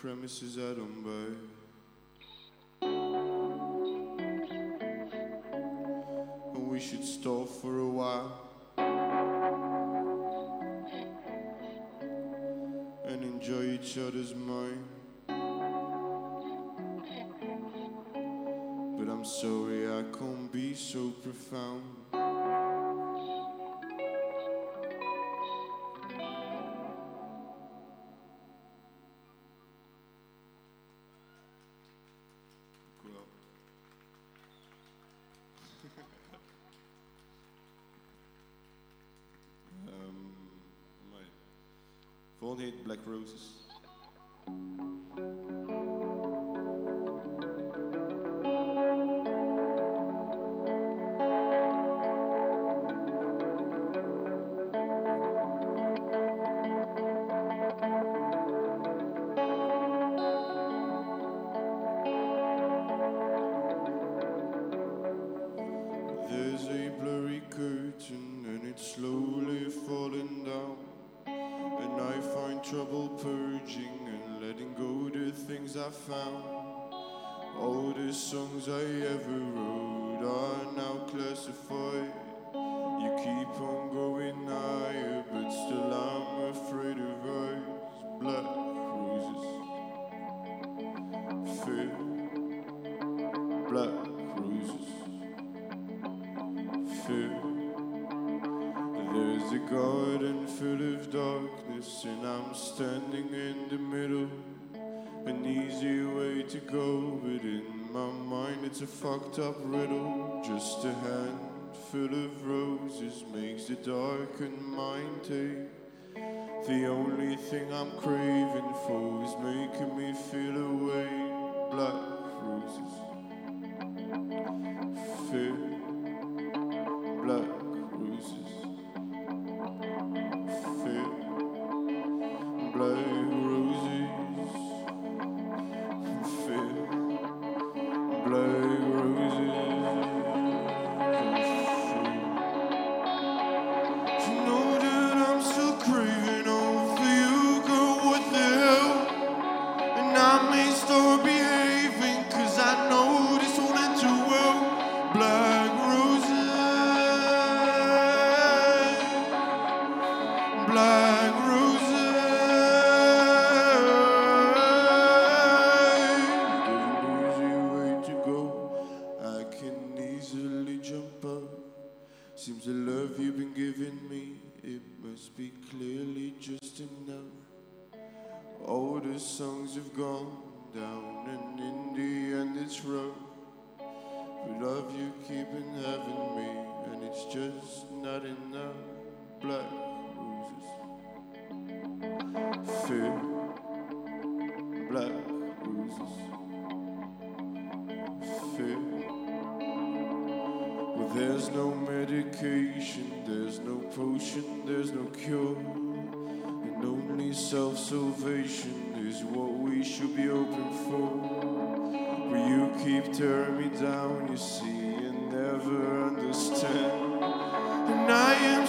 premises at Bombay. Cold hit. Black Roses. fucked up riddle. Just a handful of roses makes the darkened mind take. The only thing I'm craving for is making me feel away. Black roses. There's no medication, there's no potion, there's no cure. And only self salvation is what we should be open for. But you keep tearing me down, you see, and never understand. And I am.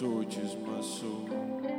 And it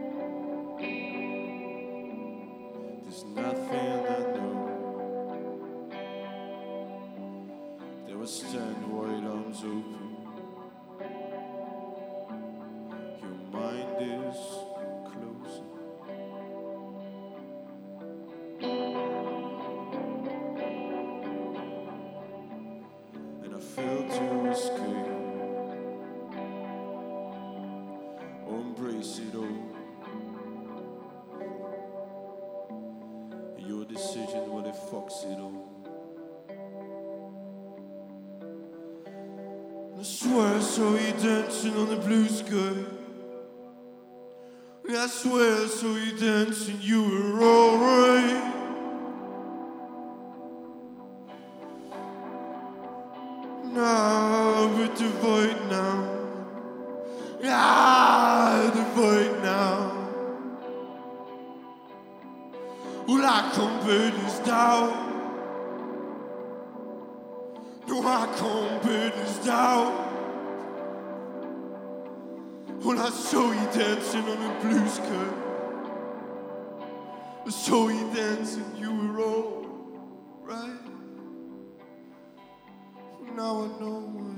But the void now. Ah, the void now. Well, I can't burn this down. No, I can't burn this down. Well, I saw you dancing on a blue skirt. I saw you dancing, you were all right. Now I know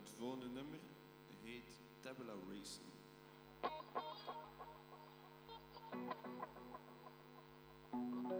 het volgende nummer heet Tabula Racing.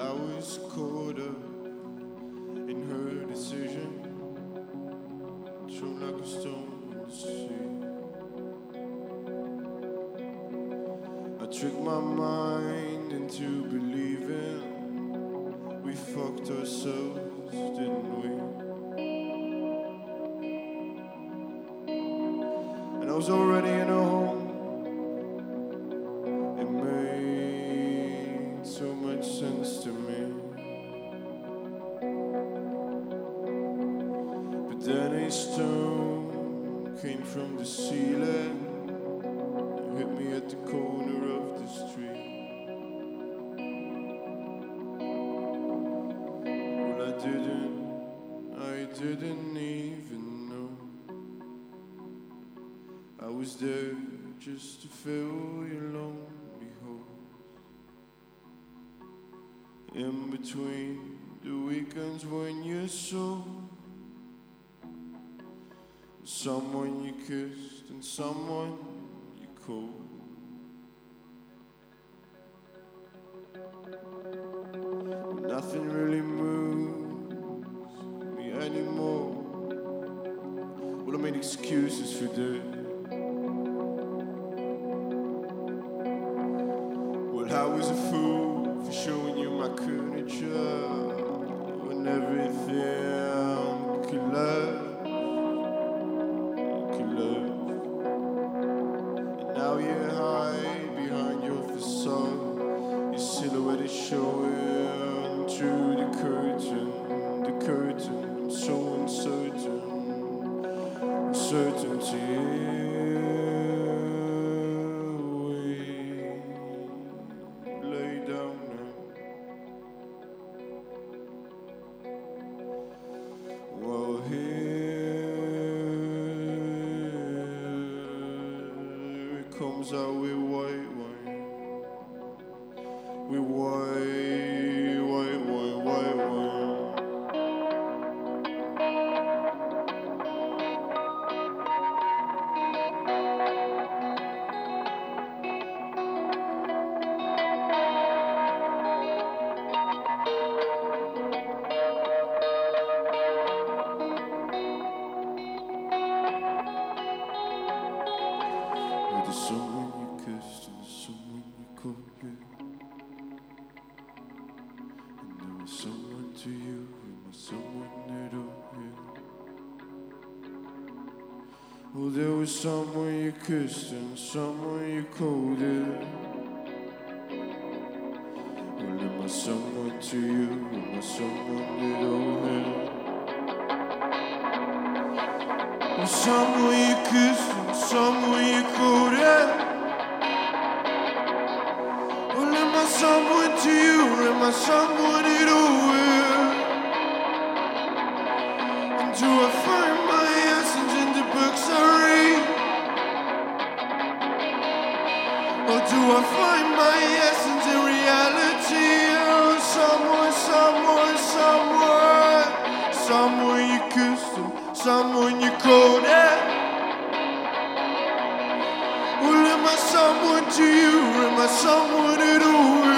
I was caught up in her decision, thrown like a stone in the sea. I tricked my mind into believing we fucked ourselves, didn't we? And I was already in a home. I was there just to fill your lonely holes. In between the weekends when you saw someone you kissed and someone you called. Comes out with white wine. With white, someone to you kissed and someone you it. Well, there was someone to you and was someone you. Well, someone you kissed and someone you called you? Am I someone at all? And do I find my essence in the books I read? Or do I find my essence in reality? Oh, someone, someone, someone, someone you kissed and someone you called it. Well, am I someone to you? Am I someone at all?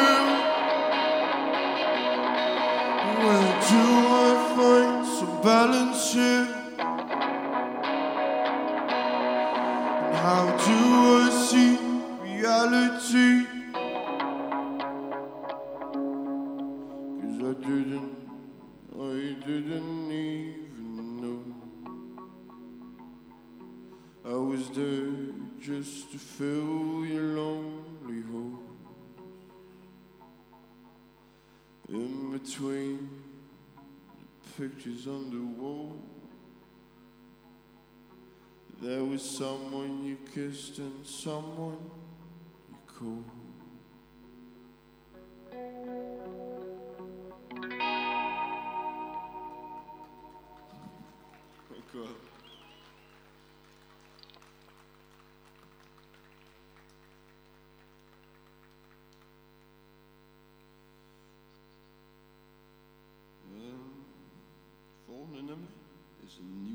And someone you call. Oh God. Ehm, volgende nummer is een nieuw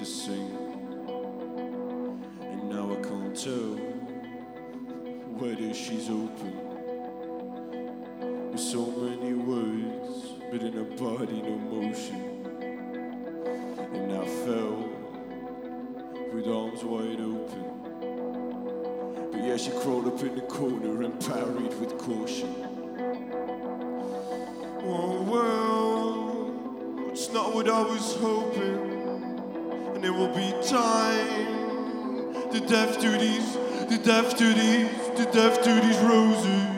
to sing. And now I can't tell whether she's open. With so many words, but in her body, no motion. And I fell with arms wide open. But yeah, she crawled up in the corner and parried with caution. Oh well, it's not what I was hoping. And there will be time. to death to these, the death to these, the death to these roses.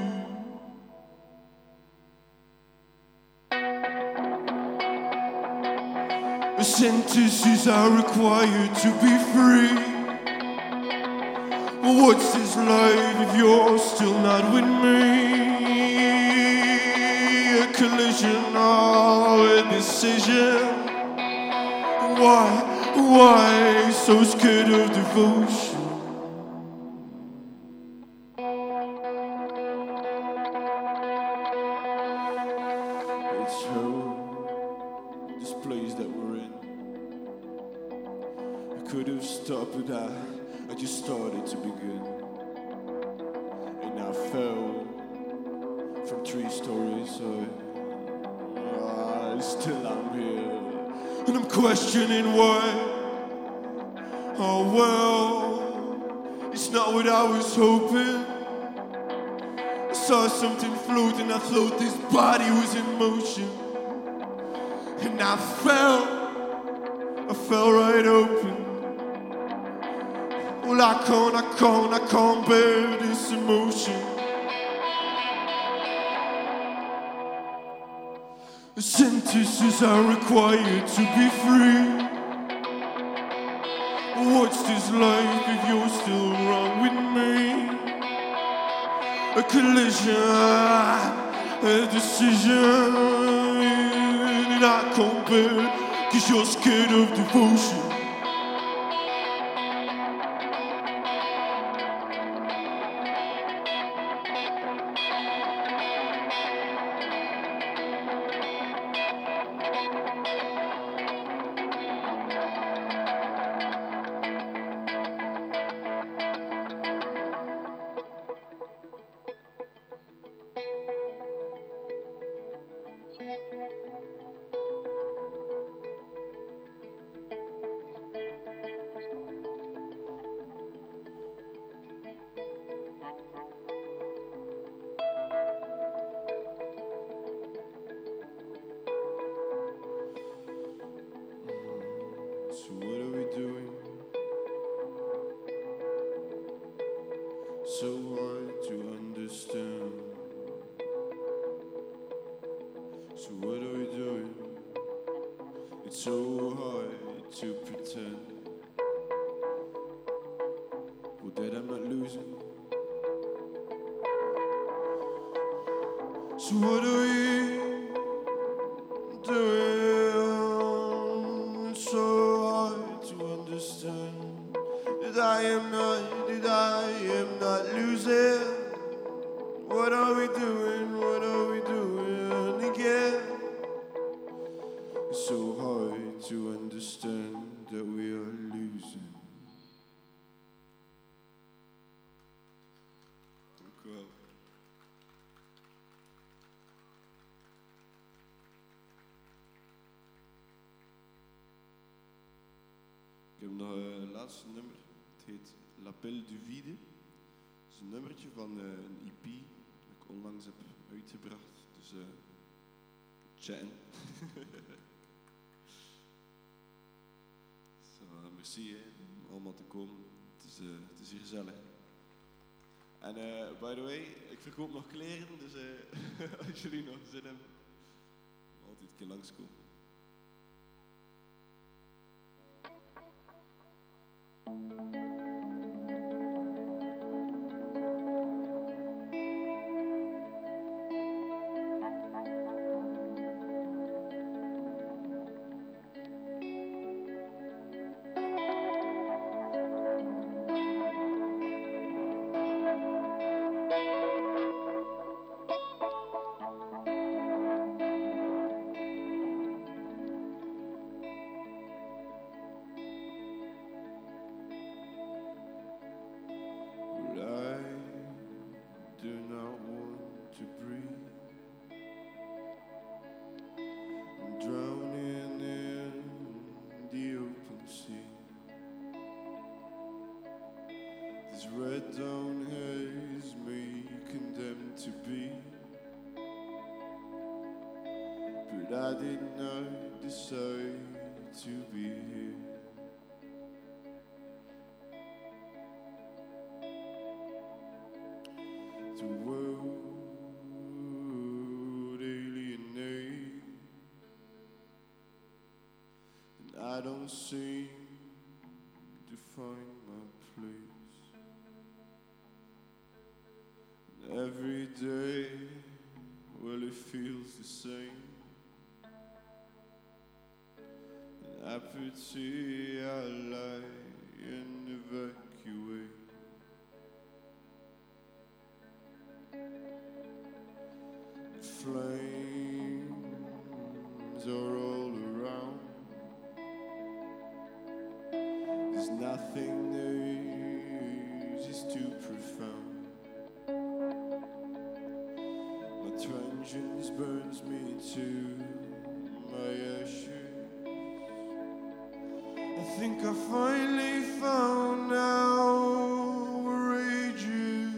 Sentences are required to be free. But What's this life if you're still not with me? A collision or a decision. Why, so scared of devotion? It's hell, this place that we're in. I could have stopped, but I, I just started to begin. And I fell from three stories, so ah, still I'm here. And I'm questioning why. Oh well, it's not what I was hoping. I saw something floating, I thought this body was in motion. And I fell, I fell right open. Well, I can't, I can't, I can't bear this emotion. The sentences are required to be free. Life if you're still wrong with me? A collision, a decision, and I can't bear, cause you're scared of devotion. So hard to understand. So what are we doing? It's so hard to pretend. Well, that I'm not losing. So what are heb nog een laatste nummer. Het heet L'appel du vide. Het is een nummertje van eh, een EP dat ik onlangs heb uitgebracht. Dus eh chatten. Zo, merci hè, om allemaal te komen. Het is, eh, het is hier gezellig. En eh, by the way, ik verkoop nog kleren, dus eh, als jullie nog zin hebben, altijd een keer langskomen. But did not decide to be here. The world alienate, and I don't seem to find my place. And every day, well, it feels the same. And apathy, I lie and think I finally found out where rage is.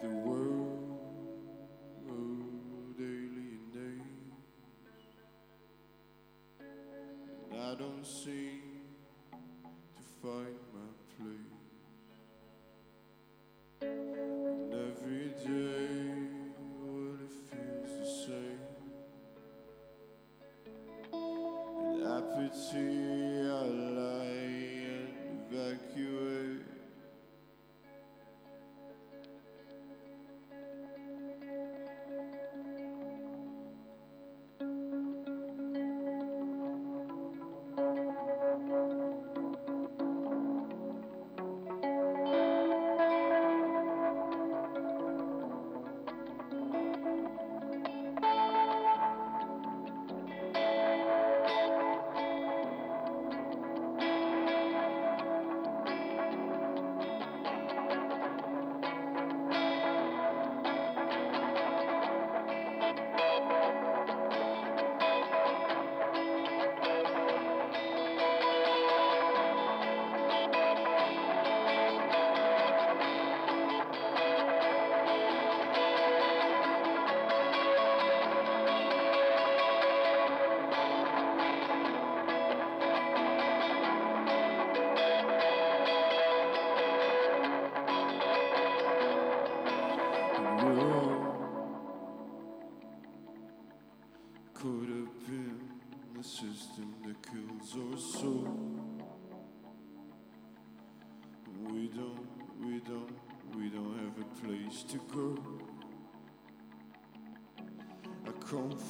The world alienates, and I don't seem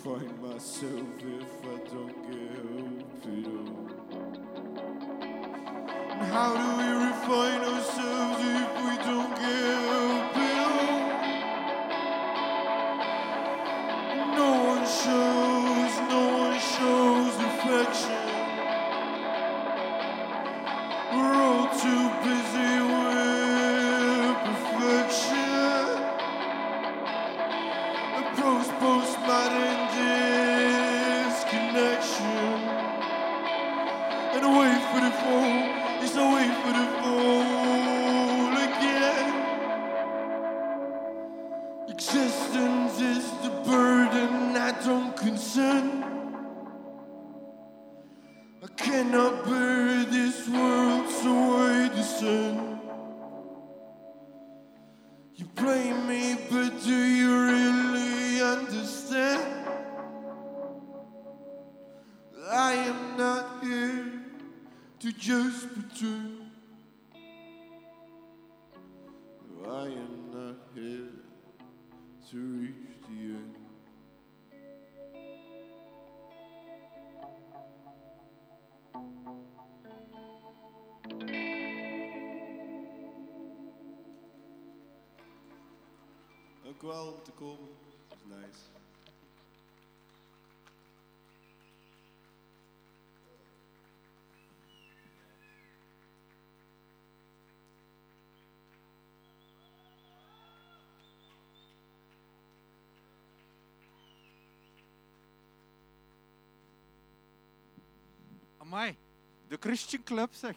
find myself if I don't get help at. And how do we refine Ook wel om te komen. Dat is nice. Amai, de Christian Club zeg.